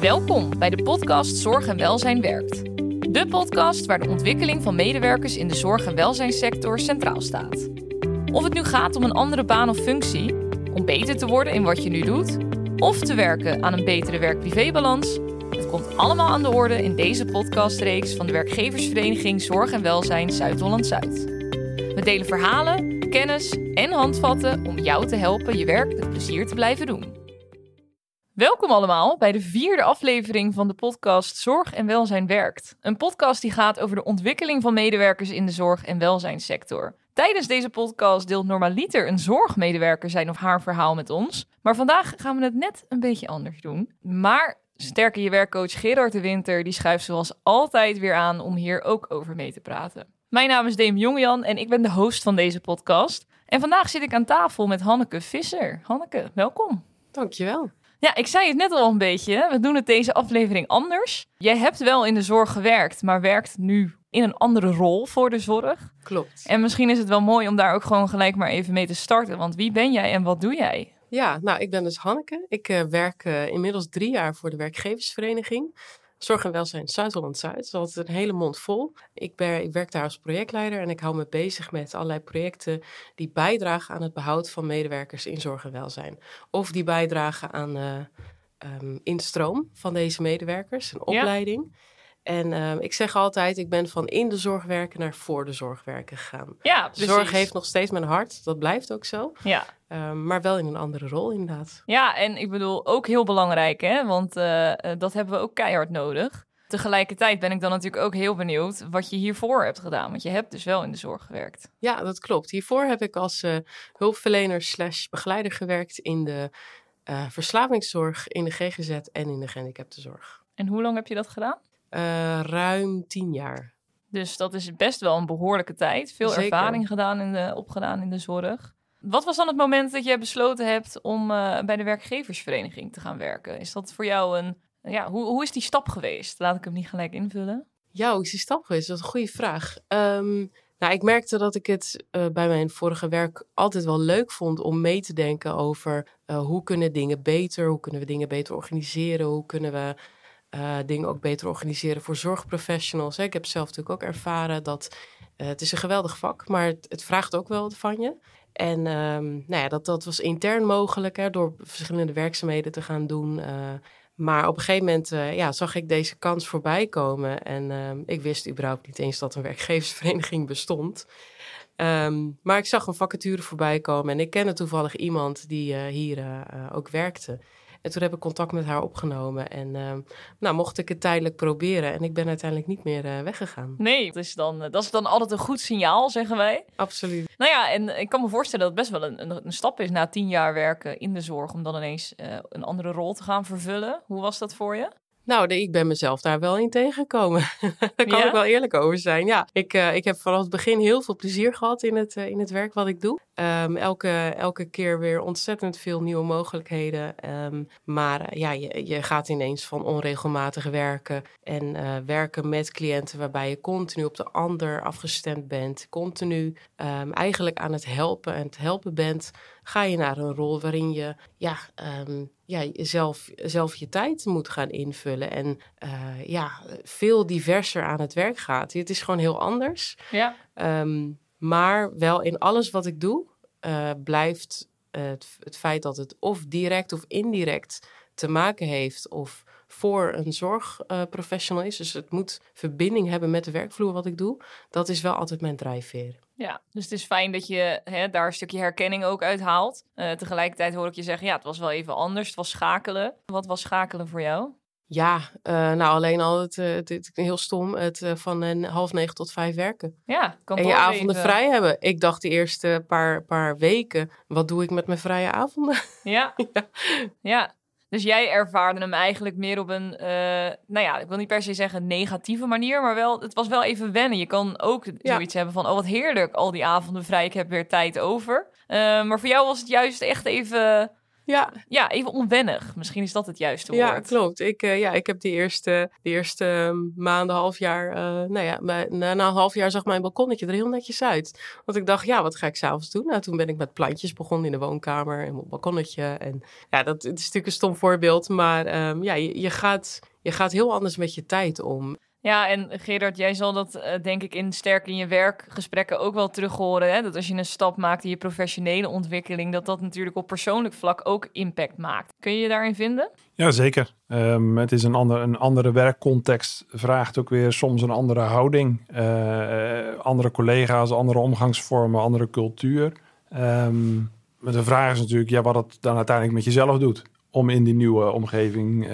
Welkom bij de podcast Zorg en Welzijn Werkt. De podcast waar de ontwikkeling van medewerkers in de zorg- en welzijnssector centraal staat. Of het nu gaat om een andere baan of functie, om beter te worden in wat je nu doet, of te werken aan een betere werk-privébalans, het komt allemaal aan de orde in deze podcastreeks van de werkgeversvereniging Zorg en Welzijn Zuid-Holland-Zuid. We delen verhalen, kennis en handvatten om jou te helpen je werk met plezier te blijven doen. Welkom allemaal bij de vierde aflevering van de podcast Zorg en Welzijn Werkt. Een podcast die gaat over de ontwikkeling van medewerkers in de zorg- en welzijnssector. Tijdens deze podcast deelt normaliter een zorgmedewerker zijn of haar verhaal met ons. Maar vandaag gaan we het net een beetje anders doen. Maar sterke je werkcoach Gerard de Winter die schuift zoals altijd weer aan om hier ook over mee te praten. Mijn naam is Deem Jongjan en ik ben de host van deze podcast. En vandaag zit ik aan tafel met Hanneke Visser. Hanneke, welkom. Dankjewel. Ja, ik zei het net al een beetje. We doen het deze aflevering anders. Jij hebt wel in de zorg gewerkt, maar werkt nu in een andere rol voor de zorg. Klopt. En misschien is het wel mooi om daar ook gewoon gelijk maar even mee te starten. Want wie ben jij en wat doe jij? Ja, nou, ik ben dus Hanneke. Ik uh, werk uh, inmiddels drie jaar voor de werkgeversvereniging. Zorg en welzijn Zuid-Holland-Zuid. Dat is altijd een hele mond vol. Ik, ben, ik werk daar als projectleider en ik hou me bezig met allerlei projecten die bijdragen aan het behoud van medewerkers in zorg en welzijn. Of die bijdragen aan uh, um, instroom van deze medewerkers, een opleiding. Ja. En uh, ik zeg altijd, ik ben van in de zorg werken naar voor de zorg werken gegaan. Ja, precies. Zorg heeft nog steeds mijn hart, dat blijft ook zo. Ja. Uh, maar wel in een andere rol inderdaad. Ja, en ik bedoel ook heel belangrijk, hè? want uh, dat hebben we ook keihard nodig. Tegelijkertijd ben ik dan natuurlijk ook heel benieuwd wat je hiervoor hebt gedaan. Want je hebt dus wel in de zorg gewerkt. Ja, dat klopt. Hiervoor heb ik als uh, hulpverlener slash begeleider gewerkt in de uh, verslavingszorg, in de GGZ en in de gehandicaptenzorg. En hoe lang heb je dat gedaan? Uh, ruim tien jaar. Dus dat is best wel een behoorlijke tijd. Veel Zeker. ervaring gedaan in de, opgedaan in de zorg. Wat was dan het moment dat je besloten hebt om uh, bij de werkgeversvereniging te gaan werken? Is dat voor jou een. Ja, hoe, hoe is die stap geweest? Laat ik hem niet gelijk invullen. Ja, hoe is die stap geweest? Dat is een goede vraag. Um, nou, ik merkte dat ik het uh, bij mijn vorige werk altijd wel leuk vond om mee te denken over uh, hoe kunnen dingen beter, hoe kunnen we dingen beter organiseren, hoe kunnen we uh, dingen ook beter organiseren voor zorgprofessionals. Hè. Ik heb zelf natuurlijk ook ervaren dat het is een geweldig vak, maar het, het vraagt ook wel van je. En um, nou ja, dat, dat was intern mogelijk hè, door verschillende werkzaamheden te gaan doen. maar op een gegeven moment ja, zag ik deze kans voorbij komen. En um, ik wist überhaupt niet eens dat een werkgeversvereniging bestond. Um, maar ik zag een vacature voorbij komen en ik kende toevallig iemand die hier ook werkte. En toen heb ik contact met haar opgenomen en uh, nou, mocht ik het tijdelijk proberen. En ik ben uiteindelijk niet meer uh, weggegaan. Nee, dat is, dan, dat is dan altijd een goed signaal, zeggen wij. Absoluut. Nou ja, en ik kan me voorstellen dat het best wel een, een, een stap is na tien jaar werken in de zorg... om dan ineens uh, een andere rol te gaan vervullen. Hoe was dat voor je? Nou, ik ben mezelf daar wel in tegengekomen. daar kan Ja? ik wel eerlijk over zijn. Ja, ik, uh, ik heb vanaf het begin heel veel plezier gehad in het, uh, in het werk wat ik doe. Um, elke, elke keer weer ontzettend veel nieuwe mogelijkheden. Um, maar uh, ja, je, je gaat ineens van onregelmatig werken en werken met cliënten waarbij je continu op de ander afgestemd bent. Continu um, eigenlijk aan het helpen en het helpen bent. Ga je naar een rol waarin je ja, ja, zelf, zelf je tijd moet gaan invullen. En uh, ja, veel diverser aan het werk gaat. Het is gewoon heel anders. Ja. Um, maar wel in alles wat ik doe, uh, blijft het, het feit dat het of direct of indirect te maken heeft. Of voor een zorgprofessional uh, is. Dus het moet verbinding hebben met de werkvloer wat ik doe. Dat is wel altijd mijn drijfveer. Ja, dus het is fijn dat je hè, daar een stukje herkenning ook uit haalt. Tegelijkertijd hoor ik je zeggen, ja, het was wel even anders. Het was schakelen. Wat was schakelen voor jou? Ja, uh, nou alleen al het, het, het, heel stom, het uh, van een half negen tot vijf werken. Ja, kan En je avonden vrij hebben. Ik dacht de eerste paar, paar weken, wat doe ik met mijn vrije avonden? Ja, ja. ja. Dus jij ervaarde hem eigenlijk meer op een, uh, nou ja, ik wil niet per se zeggen negatieve manier, maar wel, het was wel even wennen. Je kan ook ja. zoiets hebben van, oh wat heerlijk, al die avonden vrij, ik heb weer tijd over. Maar voor jou was het juist echt even, Ja, Ja, even onwennig. Misschien is dat het juiste ja woord. klopt. Ik, eh, ja, ik heb die eerste, die eerste ehm, maanden, half jaar, eh, nou ja, bij- na, na een half jaar zag mijn balkonnetje er heel netjes uit. Want ik dacht, ja, wat ga ik s'avonds doen? Nou, toen ben ik met plantjes begonnen in de woonkamer en op het balkonnetje. En ja, dat het is natuurlijk een stom voorbeeld, maar ehm, ja, je, je, gaat, je gaat heel anders met je tijd om. Ja, en Gerard, jij zal dat eh, denk ik in sterk in je werkgesprekken ook wel terug horen. Hè? Dat als je een stap maakt in je professionele ontwikkeling, dat dat natuurlijk op persoonlijk vlak ook impact maakt. Kun je je daarin vinden? Ja, zeker. Ehm, het is een, ander, een andere werkcontext, vraagt ook weer soms een andere houding. eh, eh, andere collega's, andere omgangsvormen, andere cultuur. Ehm, maar de vraag is natuurlijk ja, wat het dan uiteindelijk met jezelf doet om in die nieuwe omgeving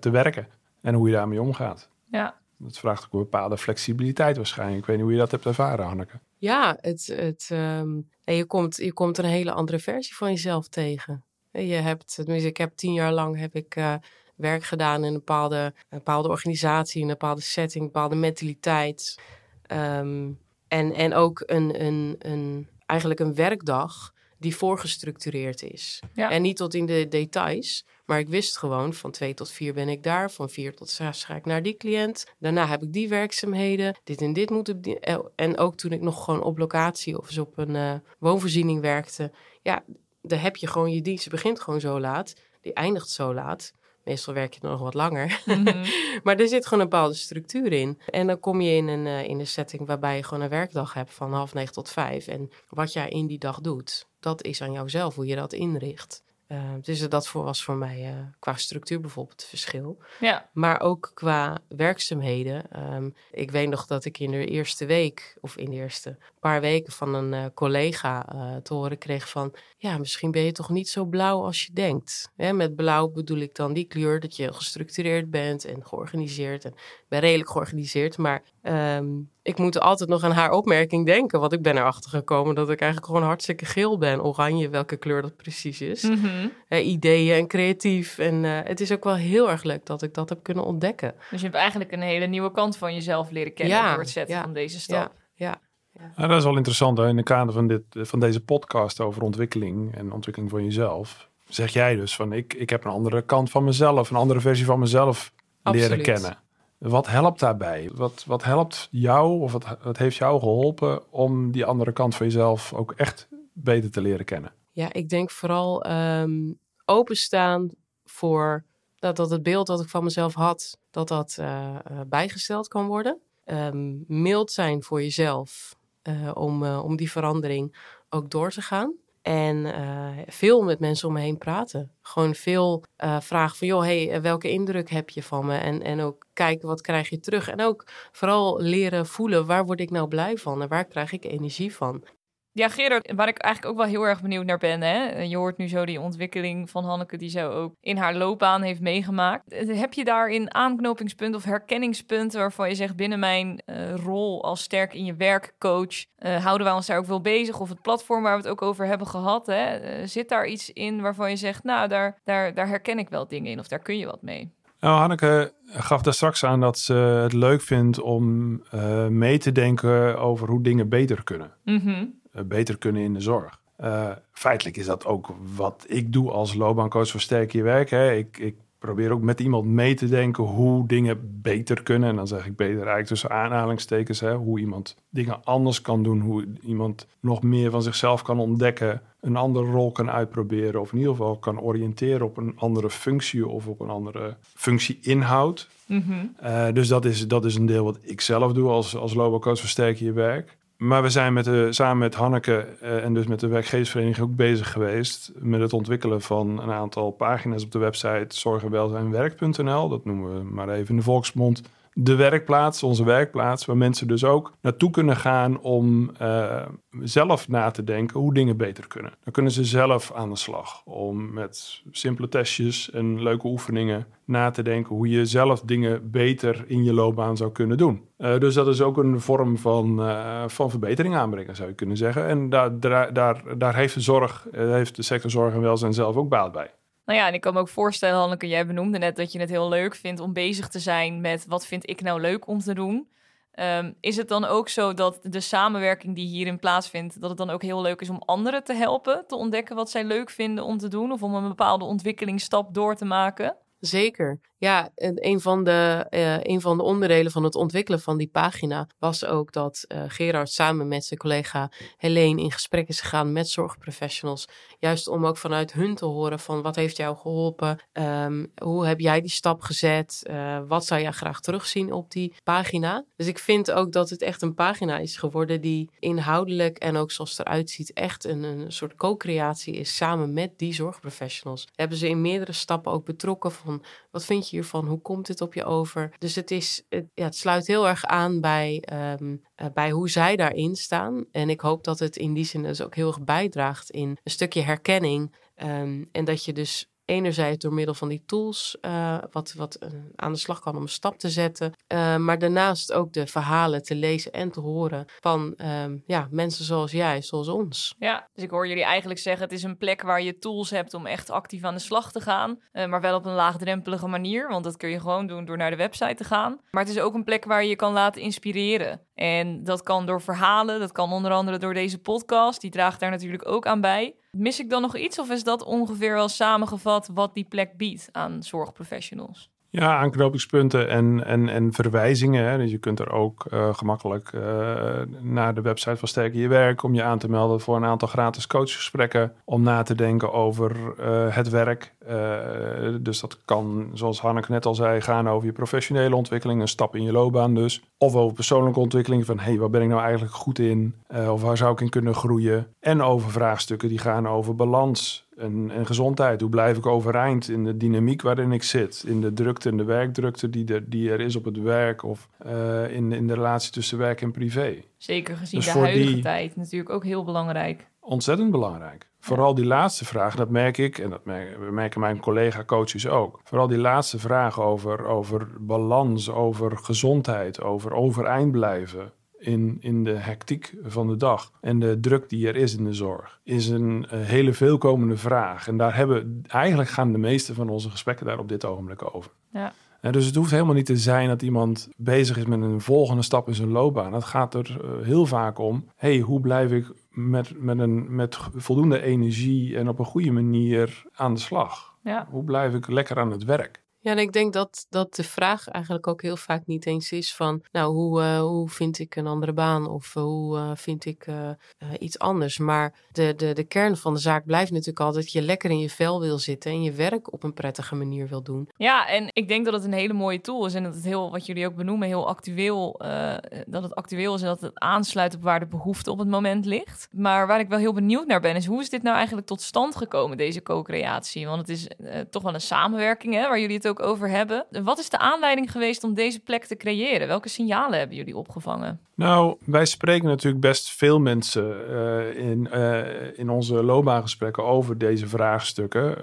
te werken. En hoe je daarmee omgaat. Ja. Dat vraagt ook een bepaalde flexibiliteit waarschijnlijk. Ik weet niet hoe je dat hebt ervaren, Hanneke. Ja, het, het, ehm, je, komt, je komt een hele andere versie van jezelf tegen. En Je hebt, ik heb tien jaar lang heb ik, eh, werk gedaan in een bepaalde, een bepaalde organisatie, in een bepaalde setting, een bepaalde mentaliteit. Ehm, en, en ook een, een, een, eigenlijk een werkdag die voorgestructureerd is. Ja. En niet tot in de details, maar ik wist gewoon van twee tot vier ben ik daar, van vier tot zes ga ik naar die cliënt. Daarna heb ik die werkzaamheden, dit en dit moet die. En ook toen ik nog gewoon op locatie of eens op een eh, woonvoorziening werkte, ja, daar heb je gewoon je dienst. Je begint gewoon zo laat, die eindigt zo laat. Meestal werk je nog wat langer. Mhm. Maar er zit gewoon een bepaalde structuur in. En dan kom je in een, eh, in een setting waarbij je gewoon een werkdag hebt van half negen tot vijf. En wat jij in die dag doet, dat is aan jouzelf hoe je dat inricht. Eh, dus dat voor, was voor mij eh, qua structuur bijvoorbeeld het verschil. ja. Maar ook qua werkzaamheden. Ehm, ik weet nog dat ik in de eerste week, of in de eerste paar weken van een eh, collega te horen kreeg van... Ja, misschien ben je toch niet zo blauw als je denkt. Hè, met blauw bedoel ik dan die kleur dat je gestructureerd bent en georganiseerd. En ik ben redelijk georganiseerd, maar ehm, ik moet altijd nog aan haar opmerking denken. Want ik ben erachter gekomen dat ik eigenlijk gewoon hartstikke geel ben. Oranje, welke kleur dat precies is Mhm. eh, ideeën en creatief. En eh, het is ook wel heel erg leuk dat ik dat heb kunnen ontdekken. Dus je hebt eigenlijk een hele nieuwe kant van jezelf leren kennen Ja, door het zetten ja, van deze stap. Ja, Nou, dat is wel interessant. Hè? In de kader van, dit, van deze podcast over ontwikkeling en ontwikkeling van jezelf, zeg jij dus van ik, ik heb een andere kant van mezelf, een andere versie van mezelf leren Absoluut. kennen. Wat helpt daarbij? Wat, wat helpt jou of wat, wat heeft jou geholpen om die andere kant van jezelf ook echt beter te leren kennen? ja ik denk vooral ehm, openstaan voor dat, dat het beeld dat ik van mezelf had, dat dat eh, eh, bijgesteld kan worden. Ehm, mild zijn voor jezelf eh, om, om die verandering ook door te gaan. En eh, veel met mensen om me heen praten. Gewoon veel eh, vragen van, joh, hey, eh, welke indruk heb je van me? En, en ook kijken, wat krijg je terug? En ook vooral leren voelen, waar word ik nou blij van? En waar krijg ik energie van? Ja, Gerard, waar ik eigenlijk ook wel heel erg benieuwd naar ben. Hè? Je hoort nu zo die ontwikkeling van Hanneke, die zij ook in haar loopbaan heeft meegemaakt. Heb je daarin aanknopingspunten of herkenningspunten waarvan je zegt binnen mijn eh, rol als sterk in je werk coach, eh, houden wij ons daar ook wel bezig? Of het platform waar we het ook over hebben gehad, hè? Eh, zit daar iets in waarvan je zegt, nou, daar, daar, daar herken ik wel dingen in of daar kun je wat mee? Nou, Hanneke gaf daar straks aan dat ze het leuk vindt om eh, mee te denken over hoe dingen beter kunnen. Mhm. eh, beter kunnen in de zorg. Eh, feitelijk is dat ook wat ik doe als loopbaancoach voor Sterk Je Werk. Hè. Ik, ik probeer ook met iemand mee te denken hoe dingen beter kunnen. En dan zeg ik beter eigenlijk tussen aanhalingstekens. Hè, hoe iemand dingen anders kan doen. Hoe iemand nog meer van zichzelf kan ontdekken. Een andere rol kan uitproberen. Of in ieder geval kan oriënteren op een andere functie of op een andere functie-inhoud. Mhm. Eh, dus dat is, dat is een deel wat ik zelf doe als, als loopbaancoach Versterk Je Werk. Maar we zijn met de, samen met Hanneke eh, en dus met de werkgeversvereniging ook bezig geweest met het ontwikkelen van een aantal pagina's op de website zorgenwelzijnwerk.nl. Dat noemen we maar even in de volksmond de werkplaats, onze werkplaats, waar mensen dus ook naartoe kunnen gaan om eh, zelf na te denken hoe dingen beter kunnen. Dan kunnen ze zelf aan de slag om met simpele testjes en leuke oefeningen na te denken hoe je zelf dingen beter in je loopbaan zou kunnen doen. Eh, dus dat is ook een vorm van, eh, van verbetering aanbrengen, zou je kunnen zeggen. En daar, daar, daar, heeft de zorg, heeft de sector zorg en welzijn zelf ook baat bij. Nou ja, en ik kan me ook voorstellen, Hanneke, jij benoemde net dat je het heel leuk vindt om bezig te zijn met wat vind ik nou leuk om te doen. Ehm, is het dan ook zo dat de samenwerking die hierin plaatsvindt, dat het dan ook heel leuk is om anderen te helpen te ontdekken wat zij leuk vinden om te doen of om een bepaalde ontwikkelingsstap door te maken? Zeker. Ja, een van, de, uh, een van de onderdelen van het ontwikkelen van die pagina was ook dat uh, Gerard samen met zijn collega Helene in gesprek is gegaan met zorgprofessionals. Juist om ook vanuit hun te horen van wat heeft jou geholpen? Um, hoe heb jij die stap gezet? Uh, wat zou jij graag terugzien op die pagina? Dus ik vind ook dat het echt een pagina is geworden die inhoudelijk en ook zoals het eruit ziet echt een, een soort co-creatie is samen met die zorgprofessionals. Hebben ze in meerdere stappen ook betrokken van wat vind je hiervan? Hoe komt het op je over? Dus het, is, ja, het sluit heel erg aan bij, um, uh, bij hoe zij daarin staan. En ik hoop dat het in die zin dus ook heel erg bijdraagt in een stukje herkenning. Um, en dat je dus enerzijds door middel van die tools uh, wat, wat uh, aan de slag kan om een stap te zetten. Uh, maar daarnaast ook de verhalen te lezen en te horen van um, ja, mensen zoals jij, zoals ons. Ja, dus ik hoor jullie eigenlijk zeggen: het is een plek waar je tools hebt om echt actief aan de slag te gaan. maar wel op een laagdrempelige manier, want dat kun je gewoon doen door naar de website te gaan. Maar het is ook een plek waar je je kan laten inspireren. En dat kan door verhalen, dat kan onder andere door deze podcast. Die draagt daar natuurlijk ook aan bij. Mis ik dan nog iets of is dat ongeveer wel samengevat wat die plek biedt aan zorgprofessionals? Ja, aanknopingspunten en, en, en verwijzingen. Hè. Dus je kunt er ook uh, gemakkelijk uh, naar de website van Sterker Je Werk om je aan te melden voor een aantal gratis coachgesprekken. Om na te denken over uh, het werk. dus dat kan, zoals Hanneke net al zei, gaan over je professionele ontwikkeling, een stap in je loopbaan dus. Of over persoonlijke ontwikkeling van, hey, waar ben ik nou eigenlijk goed in? of waar zou ik in kunnen groeien? En over vraagstukken die gaan over balans en, en, gezondheid. Hoe blijf ik overeind in de dynamiek waarin ik zit? In de drukte en de werkdrukte die er, die er is op het werk of uh, in, in de relatie tussen werk en privé. Zeker gezien dus de huidige die, tijd natuurlijk ook heel belangrijk. Ontzettend belangrijk. Vooral die laatste vraag, dat merk ik en dat merken mijn collega-coaches ook. Vooral die laatste vraag over, over balans, over gezondheid, over overeind blijven in, in de hectiek van de dag en de druk die er is in de zorg, is een, hele veelkomende vraag. En daar hebben eigenlijk gaan de meeste van onze gesprekken daar op dit ogenblik over. Ja. En dus het hoeft helemaal niet te zijn dat iemand bezig is met een volgende stap in zijn loopbaan. Het gaat er uh, heel vaak om: hey, hoe blijf ik met, met, een, met voldoende energie en op een goede manier aan de slag? Ja. Hoe blijf ik lekker aan het werk? Ja, en ik denk dat, dat de vraag eigenlijk ook heel vaak niet eens is van, nou, hoe, uh, hoe vind ik een andere baan of uh, hoe uh, vind ik iets anders. Maar de, de, de kern van de zaak blijft natuurlijk altijd dat je lekker in je vel wil zitten en je werk op een prettige manier wil doen. Ja, en ik denk dat het een hele mooie tool is en dat het heel, wat jullie ook benoemen, heel actueel, dat het actueel is en dat het aansluit op waar de behoefte op het moment ligt. Maar waar ik wel heel benieuwd naar ben, is hoe is dit nou eigenlijk tot stand gekomen, deze co-creatie? Want het is toch wel een samenwerking, hè, waar jullie het ook over hebben. Wat is de aanleiding geweest om deze plek te creëren? Welke signalen hebben jullie opgevangen? Nou, wij spreken natuurlijk best veel mensen uh, in, uh, in onze loopbaangesprekken over deze vraagstukken.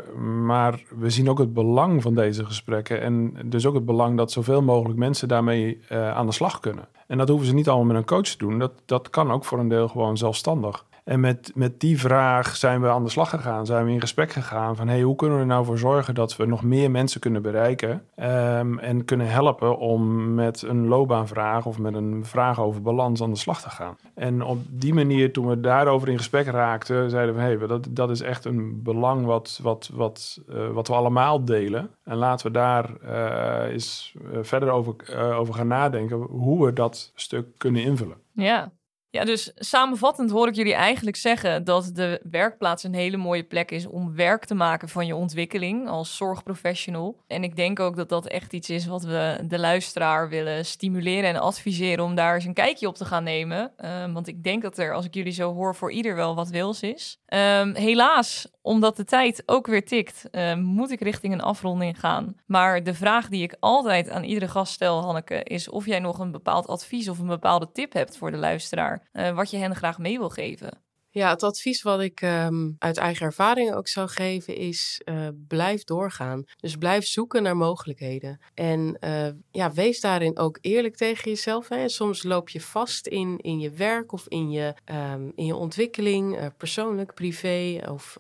Maar we zien ook het belang van deze gesprekken. En dus ook het belang dat zoveel mogelijk mensen daarmee uh, aan de slag kunnen. En dat hoeven ze niet allemaal met een coach te doen. Dat, dat kan ook voor een deel gewoon zelfstandig. En met, met die vraag zijn we aan de slag gegaan, zijn we in gesprek gegaan van hey, hoe kunnen we er nou voor zorgen dat we nog meer mensen kunnen bereiken um, en kunnen helpen om met een loopbaanvraag of met een vraag over balans aan de slag te gaan. En op die manier, toen we daarover in gesprek raakten, zeiden we hey, dat, dat is echt een belang wat, wat, wat, uh, wat we allemaal delen. En laten we daar uh, eens uh, verder over, over gaan nadenken hoe we dat stuk kunnen invullen. Ja, ja, dus samenvattend hoor ik jullie eigenlijk zeggen dat de werkplaats een hele mooie plek is om werk te maken van je ontwikkeling als zorgprofessional. En ik denk ook dat dat echt iets is wat we de luisteraar willen stimuleren en adviseren om daar eens een kijkje op te gaan nemen. Um, want ik denk dat er, als ik jullie zo hoor, voor ieder wel wat wils is. Um, helaas, omdat de tijd ook weer tikt, um, moet ik richting een afronding gaan. Maar de vraag die ik altijd aan iedere gast stel, Hanneke, is of jij nog een bepaald advies of een bepaalde tip hebt voor de luisteraar. Uh, wat je hen graag mee wil geven. Ja, het advies wat ik ehm, uit eigen ervaring ook zou geven is: uh, blijf doorgaan. Dus blijf zoeken naar mogelijkheden. En uh, ja, wees daarin ook eerlijk tegen jezelf. Hè. Soms loop je vast in, in je werk of in je, um, in je ontwikkeling, uh, persoonlijk, privé of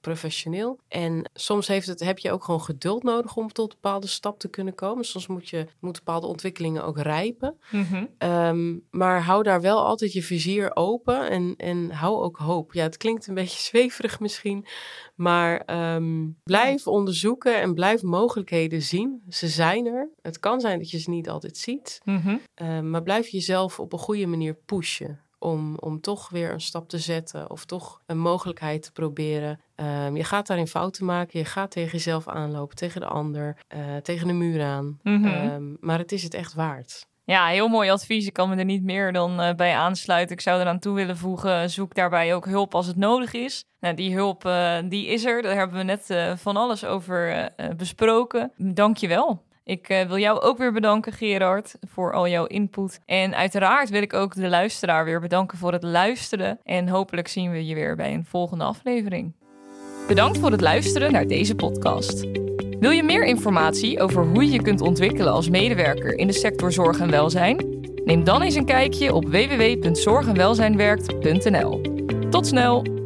professioneel. En soms heeft het, heb je ook gewoon geduld nodig om tot een bepaalde stap te kunnen komen. Soms moet je moet bepaalde ontwikkelingen ook rijpen. Mm -hmm. um, maar hou daar wel altijd je vizier open en, en hou ook hoop. Ja, het klinkt een beetje zweverig misschien, maar um, blijf onderzoeken en blijf mogelijkheden zien. Ze zijn er. Het kan zijn dat je ze niet altijd ziet, mm -hmm. um, maar blijf jezelf op een goede manier pushen. Om, om toch weer een stap te zetten of toch een mogelijkheid te proberen. Um, je gaat daarin fouten maken, je gaat tegen jezelf aanlopen, tegen de ander, uh, tegen de muur aan. Mm -hmm. maar het is het echt waard. Ja, heel mooi advies. Ik kan me er niet meer dan uh, bij aansluiten. Ik zou eraan toe willen voegen, zoek daarbij ook hulp als het nodig is. Nou, die hulp, uh, die is er. Daar hebben we net uh, van alles over besproken. Dank je wel. Ik wil jou ook weer bedanken, Gerard, voor al jouw input. En uiteraard wil ik ook de luisteraar weer bedanken voor het luisteren. En hopelijk zien we je weer bij een volgende aflevering. Bedankt voor het luisteren naar deze podcast. Wil je meer informatie over hoe je je kunt ontwikkelen als medewerker in de sector zorg en welzijn? Neem dan eens een kijkje op www.zorgenwelzijnwerkt.nl. Tot snel!